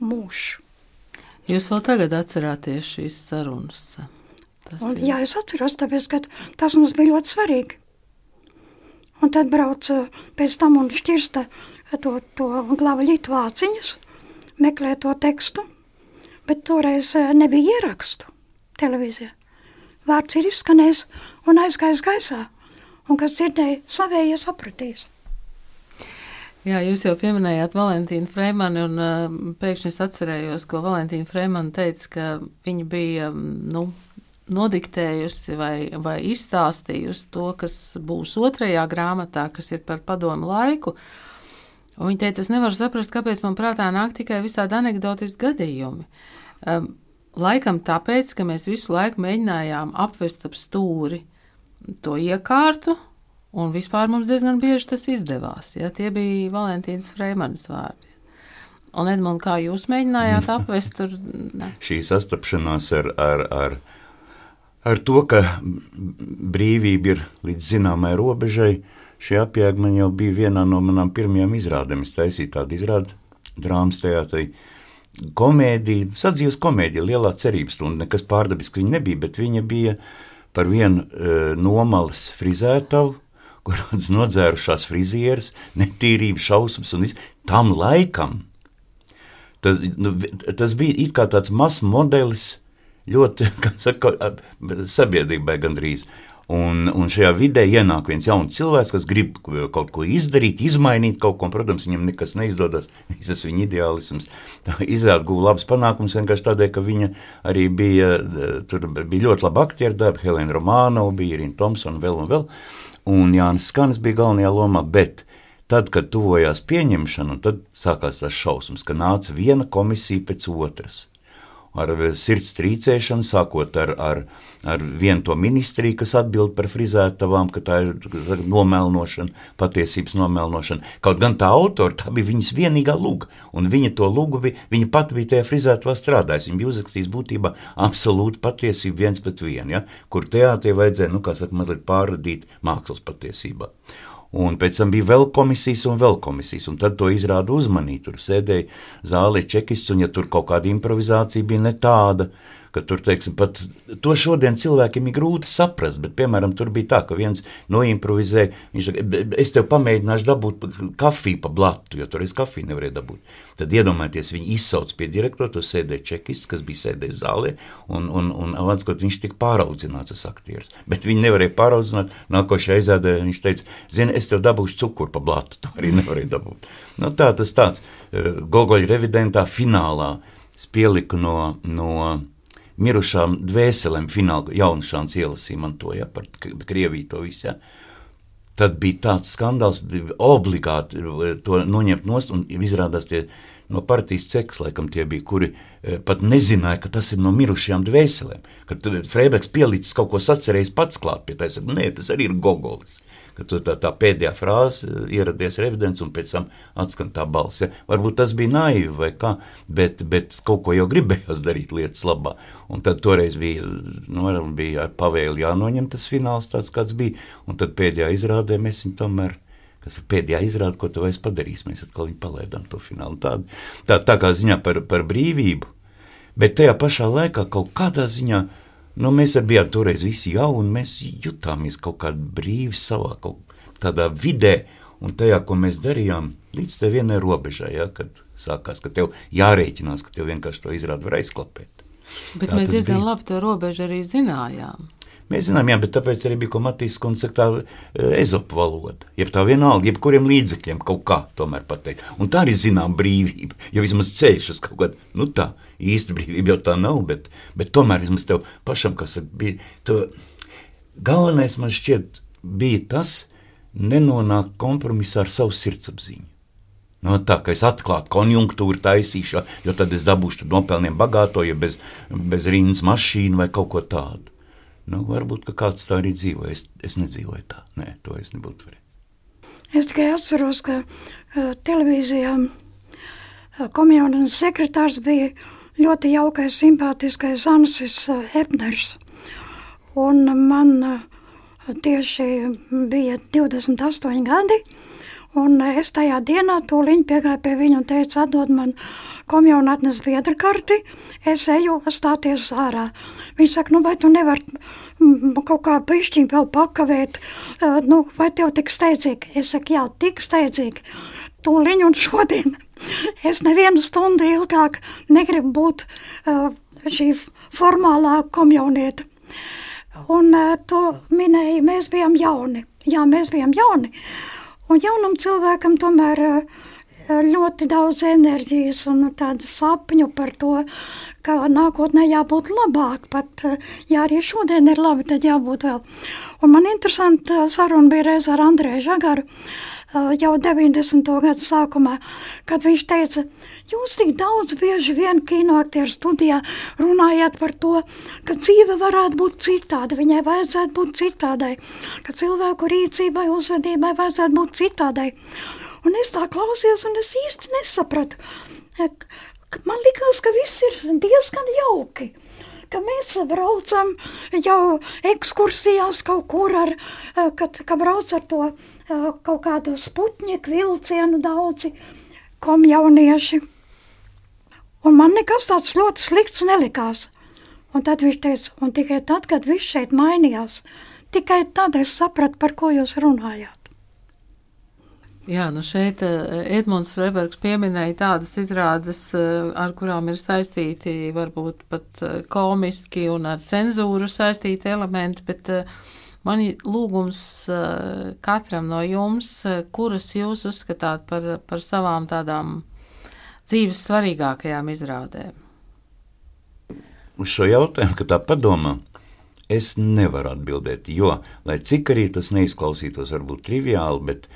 mūžu. Jūs vēl tagad atcerāties šīs sarunas? Un, jā, es atceros, tāpēc, ka tas mums bija ļoti svarīgi. Un tad brauca pēc tam un šķirsta to, to glava ļitvāciņus, meklē to tekstu, bet toreiz eh, nebija ierakstu televīzijā. Vārds ir izskanējis un aizgājis gaisā, un kas dzirdēja, savējie sapratīs. Jā, jūs jau pieminējāt Valentīnu Freimanu, un uh, pēkšņi es atcerējos, ko Valentīna Freimana teica, ka viņa bija nu, nodiktējusi vai, vai izstāstījusi to, kas būs otrajā grāmatā, kas ir par padomu laiku. Un viņa teica, es nevaru saprast, kāpēc man prātā nāk tikai visādi anekdotiski gadījumi. Um, laikam tāpēc, ka mēs visu laiku mēģinājām apvest ap stūri to iekārtu, Un vispār mums diezgan bieži tas izdevās. Ja? Tie bija Valentīnas Freimanas vārdi. Un, Edmund, kā jūs mēģinājāt apvest tur? Ne? Šī sastapšanās ar, ar, ar, ar to, ka brīvība ir līdz zināmai robežai, šī apjēga man jau bija vienā no manām pirmajām izrādēm. Es taisīju tādu izrādi drāmas teātrī. Komēdija, sadzīves komēdija, lielā cerības stunda, nekas pārdabisks viņa nebija, bet viņa bija par vienu e, nomalas frizētavu, kuras nodzērušās frizieres, netīrība, šausmas un viss. Tam laikam tas, nu, tas bija it kā tāds mazs modelis ļoti saka, sabiedrībai gandrīz. Un, un šajā vidē ienāk viens jauns cilvēks, kas grib kaut ko izdarīt, izmainīt kaut ko. Protams, viņam nekas neizdodas, visas viņa ideālisms. Tā izrāda guva labus panākumus vienkārši tādēļ, ka viņa arī bija, tur bija ļoti laba aktieru darba, Helēna Romānova, bija Irina Thompsona vēl un vēl. Un Jānis Skanis bija galvenajā lomā, bet tad, kad tuvojās pieņemšana, tad sākās tas šausmas, ka nāca viena komisija pēc otras ar sirds trīcēšanu, sākot ar, ar, ar vienu to ministriju, kas atbild par frizētavām, ka tā ir nomelnošana, patiesības nomelnošana. Kaut gan tā autora, tā bija viņas vienīgā lūga, un viņa to lūgu bija, viņa pat bija tajā frizētavā strādājusi. Viņa bija uzrakstījusi būtībā absolūti patiesību viens pret vienu, ja? kur teātrie vajadzēja, nu, kā saka, mazliet pārradīt mākslas patiesībā. Un pēc tam bija vēl komisijas un vēl komisijas, un tad to izrāda uzmanību. Tur sēdēja zālē čekists, un ja tur kaut kāda improvizācija bija ne tāda, ka tur, teiksim, pat to šodien cilvēkiem ir grūti saprast, bet, piemēram, tur bija tā, ka viens noimprovizēja, viņš saka, es tev pamēģināšu dabūt kafiju pa blatu, jo tur es kafiju nevarēju dabūt. Tad iedomājieties, viņi izsauc pie direktora, tur sēdēja čekists, kas bija sēdējis zālē, un, un, un avanskot, viņš tika pāraudzināts tas aktieris, bet viņi nevarēja pāraudzināt, nākošajā izrādē viņš teica, zini, es tev dabūšu cukuru pa blatu, to arī nevarēja dabūt. Nu, tā tas tāds, eh, Gogoļa revidentā finālā es pieliku no, no mirušām dvēselēm, fināla jaunšāns ielasīja man to, ja, par Krieviju to visu. Ja. Tad bija tāds skandāls, bija obligāti eh, to noņemt nost, un izrādās tie no partijas ceks, laikam tie bija, kuri eh, pat nezināja, ka tas ir no mirušajām dvēselēm. Kad Freibeks pielicis kaut ko sacerējis pats klāt pie tā, es saku, nē, tas arī ir Gogolis ka tu tā, tā pēdējā frāze ieradies revidents un pēc tam atskan tā balss. Ja? Varbūt tas bija naivi vai kā, bet, bet kaut ko jau gribējās darīt lietas labā. Un tad toreiz bija, nu, bija pavēli jānoņem tas fināls tāds, kāds bija, un tad pēdējā izrādē mēs viņu tomēr kas ir pēdējā izrāde, ko tu vairs padarīsi. Mēs atkal palaidām to finālu. Tā, tā, tā kā ziņā par, par brīvību, bet tajā pašā laikā kaut kādā ziņā Nu, mēs bijām toreiz visi jauni, mēs jutāmies kaut kā brīvi savā kaut kādā vidē, un tajā, ko mēs darījām, līdz tai vienai robežai, ja, kad sākās, ka tev jārēķinās, ka tev vienkārši to izrādi var aizklapēt. Bet Tā mēs diezgan bija. labi to robežu arī zinājām. Mēs zinām, jā, bet tāpēc arī bija, ko Matīs kundze saka, tā e, ezopa valoda. Jeb tā vienalga, jebkuriem līdzekļiem kaut kā tomēr pateikt. Un tā arī zinām brīvība, jo vismaz ceļš uz kaut kādu, nu tā, īsta brīvība jau tā nav, bet, bet tomēr vismaz tev pašam, kas bija, to galvenais man šķiet bija tas, nenonākt kompromisā ar savu sirdsapziņu. No nu, tā kā es atklātu konjunktūru, taisīšu, jo tad es dabūšu nopelniem bagāto, ja bez, bez rindas mašīnu vai kaut ko tādu. Nu, varbūt kāds tā arī dzīvo. Es, es nedzīvoju tā. Nē, to es nebūtu varējis. Es tikai atceros, ka uh, televīzijā uh, komjaunas sekretārs bija ļoti jaukais, simpātiskais Ansis uh, Epners. Un man uh, tieši bija 28 gadi, un es tajā dienā tūliņ piegāju pie viņa un teicu, atdod man komjaunatnes biedra karti, es eju stāties ārā. Viņš saka, nu vai tu nevari mm, kaut kā pišķiņ vēl pakavēt, uh, nu vai tev tik steidzīgi? Es saku, jā, tik steidzīgi, tūliņ un šodien. Es nevienu stundu ilgāk negribu būt uh, šī formālā komjaunieta. Un uh, to minēja, mēs bijām jauni. Jā, mēs bijām jauni. Un jaunam cilvēkam tomēr uh, ļoti daudz enerģijas un tādu sapņu par to, ka nākotnē jābūt labāk. Pat, ja arī šodien ir labi, tad jābūt vēl. Un man interesanti saruna bija reiz ar Andrēju Žagaru jau 90. gadu sākumā, kad viņš teica, Jūs tik daudz bieži vien kinoaktieru studijā runājāt par to, ka dzīve varētu būt citāda, viņai vajadzētu būt citādai, ka cilvēku rīcībai, uzvedībai vajadzētu būt citādai. Un es tā klausījos, un es īsti nesapratu. Man likās, ka viss ir diezgan jauki ka mēs braucam jau ekskursijās kaut kur ar, kad, kad brauc ar to kaut kādu sputņiku vilcienu daudzi komjaunieši. Un man nekas tāds ļoti slikts nelikās. Un tad viņš teica, un tikai tad, kad viss šeit mainījās, tikai tad es sapratu, par ko jūs runājāt. Jā, nu šeit Edmunds Freibergs pieminēja tādas izrādes, ar kurām ir saistīti varbūt pat komiski un ar cenzūru saistīti elementi, bet man lūgums katram no jums, kuras jūs uzskatāt par, par savām tādām dzīves svarīgākajām izrādēm? Uz šo jautājumu, kad tā padomā, es nevaru atbildēt, jo, lai cik arī tas neizklausītos varbūt triviāli, bet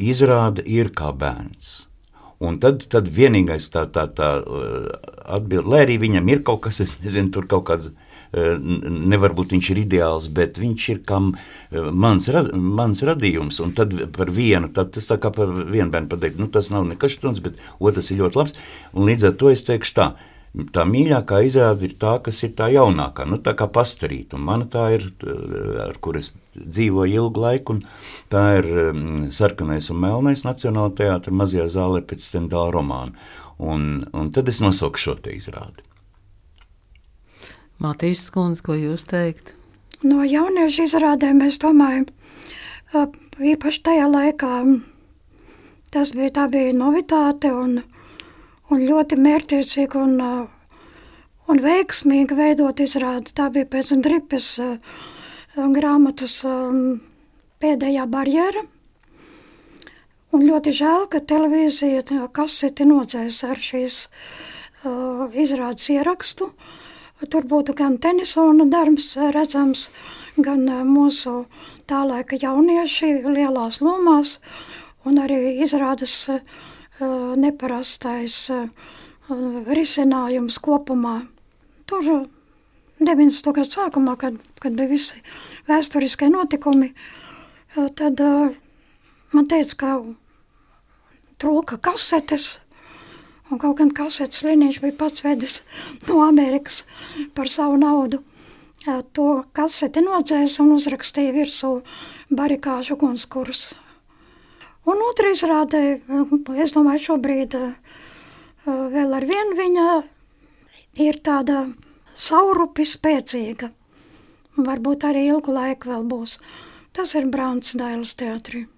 izrāda ir kā bērns. Un tad, tad vienīgais tā, tā, tā atbild, lai arī viņam ir kaut kas, es nezinu, tur kaut kāds, uh, nevar būt viņš ir ideāls, bet viņš ir kam uh, mans, mans radījums, un tad par vienu, tad tas tā kā par vienu bērnu pateikt, nu tas nav nekas štuns, bet otrs ir ļoti labs, un līdz ar to es teikšu tā, tā mīļākā izrāde ir tā, kas ir tā jaunākā, nu, tā kā pastarīta. Mana tā ir, ar kuras dzīvoju ilgu laiku, un tā ir um, sarkanais un melnais Nacionāla teātra mazajā zālē pēc Stendāla romāna. Un, un tad es nosauku šo te izrādi. Matīs Skundze, ko jūs teikt? No jauniešu izrādēm es domāju, īpaši tajā laikā tas bija, tā bija novitāte un un ļoti mērķiecīgi un, un veiksmīgi veidot izrādi. Tā bija pēc dripes grāmatas pēdējā barjera. Un ļoti žēl, ka televīzija kaseti nodzēs ar šīs uh, izrādes ierakstu. Tur būtu gan Tenisona darbs redzams, gan uh, mūsu tā laika jaunieši lielās lomās, un arī izrādes uh, neparastais risinājums kopumā. Tur 90. gadu sākumā, kad, kad bija visi vēsturiskie notikumi, tad man teica, ka trūka kasetes. Un kaut gan kasetes Liniņš bija pats vedis no Amerikas par savu naudu. To kaseti nocēsa un uzrakstīja virsū barikāžu ugunskurs. Un otrā izrādē, es domāju, šobrīd vēl ar vienu viņa ir tāda saurupi spēcīga. Varbūt arī ilgu laiku vēl būs. Tas ir Brāns Dailas teātris.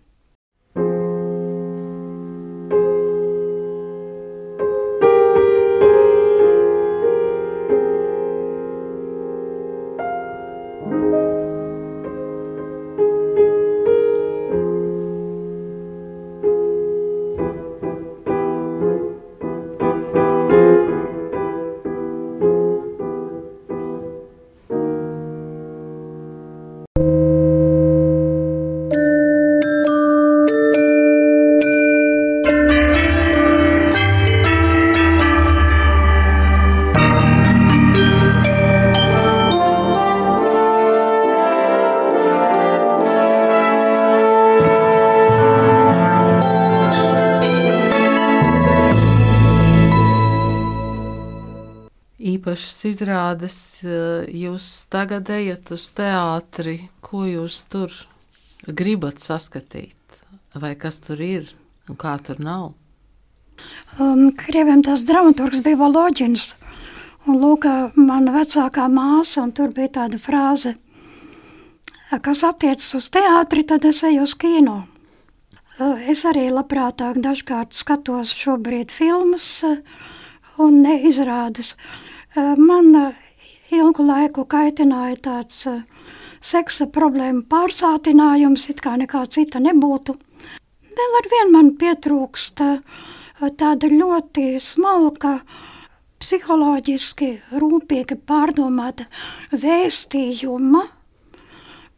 Izrādes, eh, jūs tagad ejat uz teātri, ko jūs tur gribat saskatīt, vai kas tur ir un kā tur nav? Um, Krieviem tas dramaturgs bija Valoģins, un lūk, mana vecākā māsa, un tur bija tāda frāze, kas attiecas uz teātri, tad es eju uz kino. Uh, es arī labprātāk dažkārt skatos šobrīd filmas uh, un neizrādes. Eh, man ilgu laiku kaitināja tāds eh, seksa problēmu pārsātinājums, it kā nekā cita nebūtu. Vēl ar vienu man pietrūkst tāda ļoti smalka, psiholoģiski rūpīgi pārdomāta vēstījuma,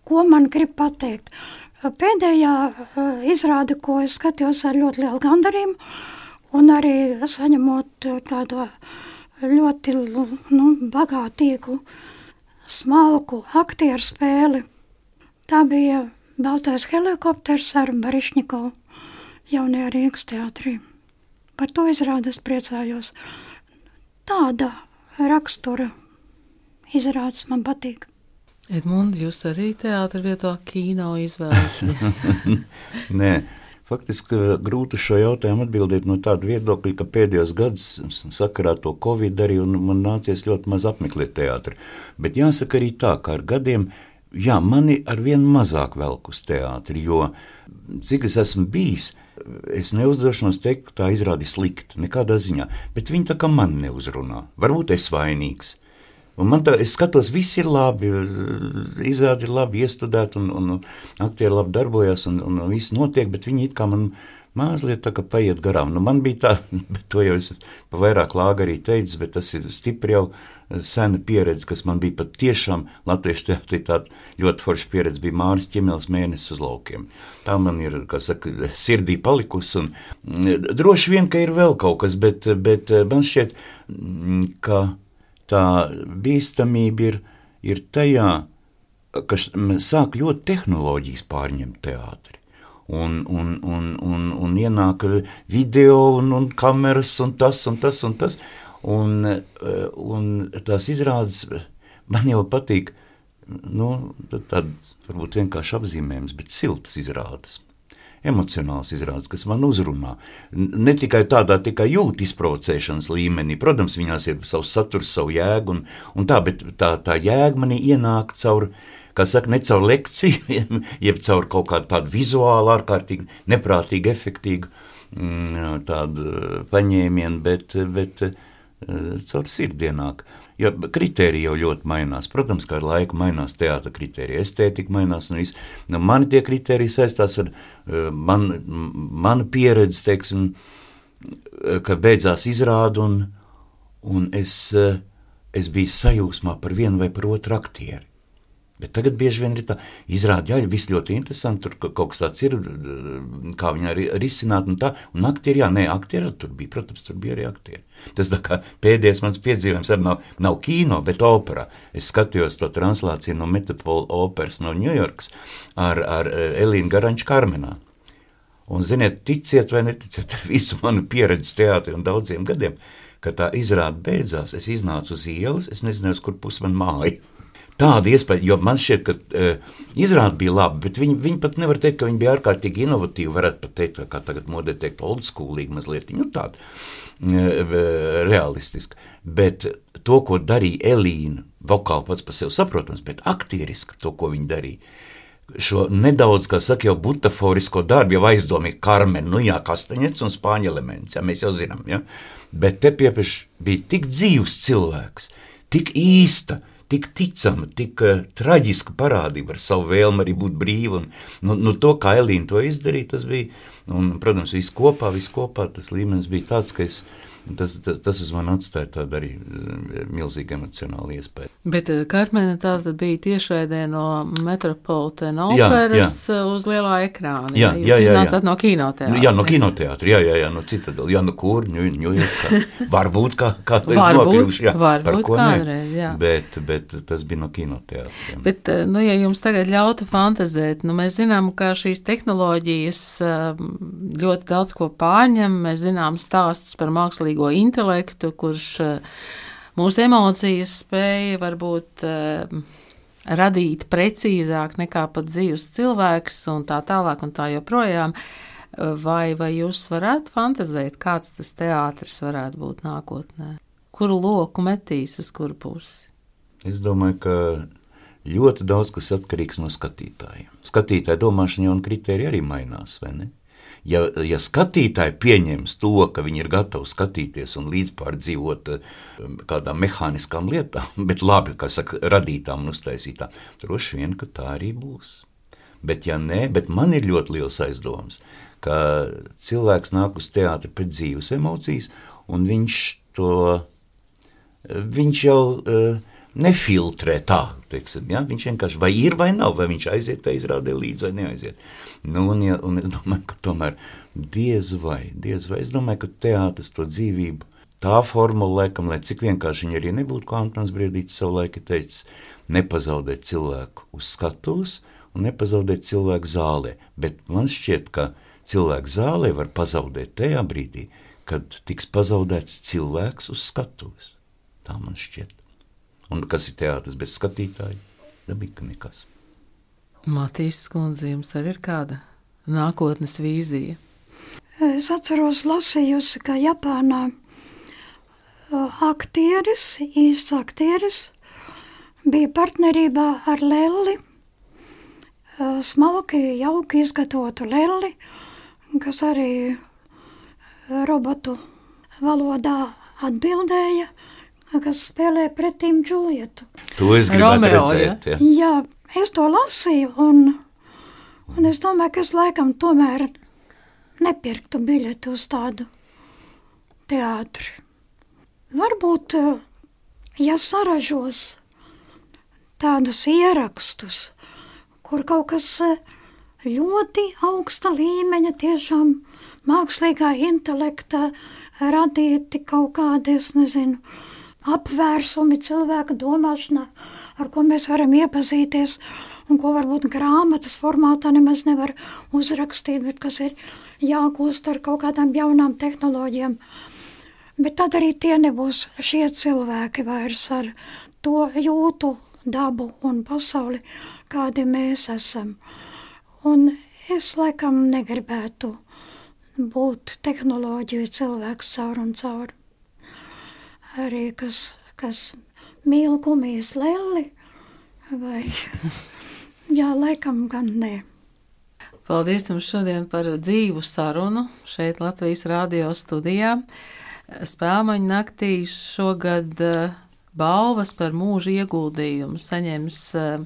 ko man grib pateikt. Pēdējā izrāde, ko es skatījos ar ļoti lielu gandarījumu, un arī saņemot tādu ļoti nu, bagātīgu, smalku aktieru spēli. Tā bija Baltais helikopters ar Barišņikovu jaunajā Rīgas teātrī. Par to izrādes priecājos. Tāda rakstura izrādes man patīk. Edmunds, jūs arī teātrī vietā kino izvēlaties? Nē, Faktiski grūti šo jautājumu atbildēt no tāda viedokļa, ka pēdējos gados sakarā to Covid arī man nācies ļoti maz apmeklēt teātri. Bet jāsaka arī tā, ka ar gadiem, jā, mani ar vien mazāk velk uz teātri, jo cik es esmu bijis, es neuzdošanos teikt, ka tā izrāda slikta, nekādā ziņā, bet viņi tā kā man neuzrunā. Varbūt es vainīgs. Un man tā, es skatos, viss ir labi, izrādi ir labi iestudēti, un, un aktieri labi darbojas, un, un viss notiek, bet viņi it kā man mazliet tā kā paiet garām. Nu, man bija tā, bet to jau es pa vairāk lāga arī teicu, bet tas ir stipri jau eh, sena pieredze, kas man bija pat tiešām latviešu teātrī tāda ļoti forša pieredze, bija Māris Ķemels mēnesis uz laukiem. Tā man ir, kā saka, sirdī palikusi, un mm, droši vien, ka ir vēl kaut kas, bet, bet eh, man šķiet, mm, ka tā bīstamība ir, ir tajā, ka sāk ļoti tehnoloģijas pārņemt teātri. Un, un, un, un, un ienāk video, un, un kameras, un tas, un tas, un tas. Un, un tās izrādes man jau patīk, nu, tādas varbūt vienkārši apzīmējums, bet siltas izrādes emocionāls izrādes, kas man uzrunā. Ne tikai tādā tikai jūtas izprovocēšanas līmenī, protams, viņās ir savs saturs, savu jēgu, un, un tā, bet tā, tā jēga manī ienāk caur. Kā saka, ne caur lekciju, jeb caur kaut kādu tādu vizuālu, ārkārtīgi neprātīgu, efektīvu mm, tādu paņēmienu, bet, bet eh, caur sirdienāku. Jo kriteriji jau ļoti mainās. Protams, ka ar laiku mainās teātris, kriterija, estētika mainās. Nu, mani tie kriteriji saistās ar uh, man, manu pieredzi, teiksim, eh, ka beidzās izrāde, un, un es, uh, es biju sajūsmā par vienu vai par otru aktieri. Bet tagad bieži vien ir tā, izrāda, jā, viss ļoti interesanti, tur kaut kas tāds ir, kā viņi arī risināt, un tā, un aktieri, jā, nē, aktieri tur bija, protams, tur bija arī aktieri. Tas tā kā pēdējais mans piedzīvojums arī nav, nav kino, bet operā. Es skatījos to translāciju no Metropola operas no Ņujorkas ar, ar eh, Elīnu Garanču Karmenā. Un, ziniet, ticiet vai neticiet, ar visu manu pieredzi teātrī un daudziem gadiem, kad tā izrāda beidzās, es iznācu uz ielas, es nezināju, kur pus man māja. Tāda iespēja, jo man šķiet, ka uh, izrāde bija laba, bet viņi, viņi pat nevar teikt, ka viņi bija ārkārtīgi inovatīvi. Varētu pat teikt, kā tagad modē teikt, old schoolīgi mazliet, nu tāda uh, realistiska. Bet to, ko darīja Elīna, vokāli pats par sevi saprotams, bet aktieriski to, ko viņa darīja. Šo nedaudz, kā saka, jau butaforisko darbu, jau aizdomīgi Karmen, nu jā, kastaņets un spāņu elements, jā, mēs jau zinām, ja? bet te piepieš bija tik dzīvs cilvēks, tik īsta, uh, tik ticama, tik uh, traģiska parādība ar savu vēlmu arī būt brīva. Un, nu, nu, to, kā Elīna to izdarīja, tas bija, un, protams, viss kopā, viss kopā, tas līmenis bija tāds, ka es Tas, tas, tas uz mani atstāja tādu arī eh, milzīgu emocionālu iespēju. Bet Karmena tā tad bija tiešraidē no Metropolitana operas jā, jā. uz lielā ekrāna. Jā, jā, jā, jā, jā. no kinoteātra. Jā, no kinoteātra, jā, jā, jā, no Citadela, jā, no kur, Ņujorkā. Varbūt kā, kādreiz nokļuvuši, jā, varbūt ko kādreiz, jā. Bet, bet tas bija no kinoteātra. Bet, nu, ja jums tagad ļautu fantazēt, nu, mēs zinām, ka šīs tehnoloģijas ļoti daudz ko pārņem, mēs zinām stāstus par mākslīgu mākslīgo intelektu, kurš eh, mūsu emocijas spēja varbūt eh, radīt precīzāk nekā pat dzīves cilvēks un tā tālāk un tā joprojām. Vai, vai jūs varētu fantazēt, kāds tas teātris varētu būt nākotnē? Kuru loku metīs uz kuru pusi? Es domāju, ka ļoti daudz kas atkarīgs no skatītājiem. Skatītāja domāšana un kriterija arī mainās, vai ne? Ja, ja skatītāji pieņems to, ka viņi ir gatavi skatīties un līdzpārdzīvot um, kādām mehāniskām lietām, bet labi, kā saka, radītām un uztaisītām, droši vien, ka tā arī būs. Bet, ja nē, bet man ir ļoti liels aizdoms, ka cilvēks nāk uz teātri pēc dzīves emocijas, un viņš to, viņš jau uh, nefiltrē tā, teiksim, ja? viņš vienkārši vai ir vai nav, vai viņš aiziet tā izrādē līdzi vai neaiziet. Nu, un, ja, un es domāju, ka tomēr diez vai, diez vai, es domāju, ka teātris to dzīvību, tā formula, laikam, lai cik vienkārši viņa arī nebūtu, kā Antons Briedītis savu laiku teicis, nepazaudēt cilvēku uz skatuves un nepazaudēt cilvēku zālē, bet man šķiet, ka cilvēku zālē var pazaudēt tajā brīdī, kad tiks pazaudēts cilvēks uz skatuves. Tā man šķiet. Un kas ir teātris bez skatītāja? Dabīgi nekas. Matīs skundze, jums arī ir kāda nākotnes vīzija? Es atceros lasījusi, ka Japānā aktieris, īsts aktieris, bija partnerībā ar Lelli, smalki, jauki izgatavotu Lelli, kas arī robotu valodā atbildēja kas spēlē pretim Džulietu. To es gribētu Romeo, redzēt. Ja? Jā, es to lasīju, un, un es domāju, ka es laikam tomēr nepirktu biļeti uz tādu teātri. Varbūt, ja saražos tādus ierakstus, kur kaut kas ļoti augsta līmeņa, tiešām mākslīgā intelekta radīti kaut kādi, es nezinu, apvērsumi cilvēka domāšanā, ar ko mēs varam iepazīties, un ko varbūt grāmatas formātā nemaz nevar uzrakstīt, bet kas ir jāgūst ar kaut kādām jaunām tehnoloģijām. Bet tad arī tie nebūs šie cilvēki vairs ar to jūtu dabu un pasauli, kādi mēs esam. Un es laikam negribētu būt tehnoloģiju cilvēks caur un caur arī kas, kas mīl gumijas leli, vai jā, laikam gan nē. Paldies jums šodien par dzīvu sarunu šeit Latvijas radio studijā. Spēlmaņa naktī šogad uh, balvas par mūža ieguldījumu saņems uh,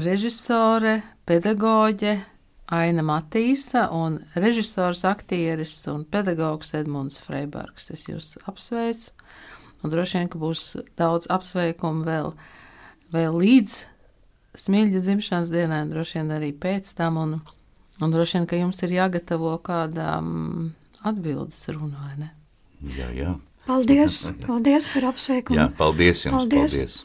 režisore, pedagoģe Aina Matīsa un režisors, aktieris un pedagogs Edmunds Freibergs. Es jūs apsveicu Un droši vien, ka būs daudz apsveikumu vēl, vēl līdz smilģa dzimšanas dienai, un droši vien arī pēc tam. Un, un droši vien, ka jums ir jāgatavo kāda um, atbildes runa, vai ne? Jā, jā. Paldies, paldies par apsveikumu. Jā, paldies jums. Paldies. paldies.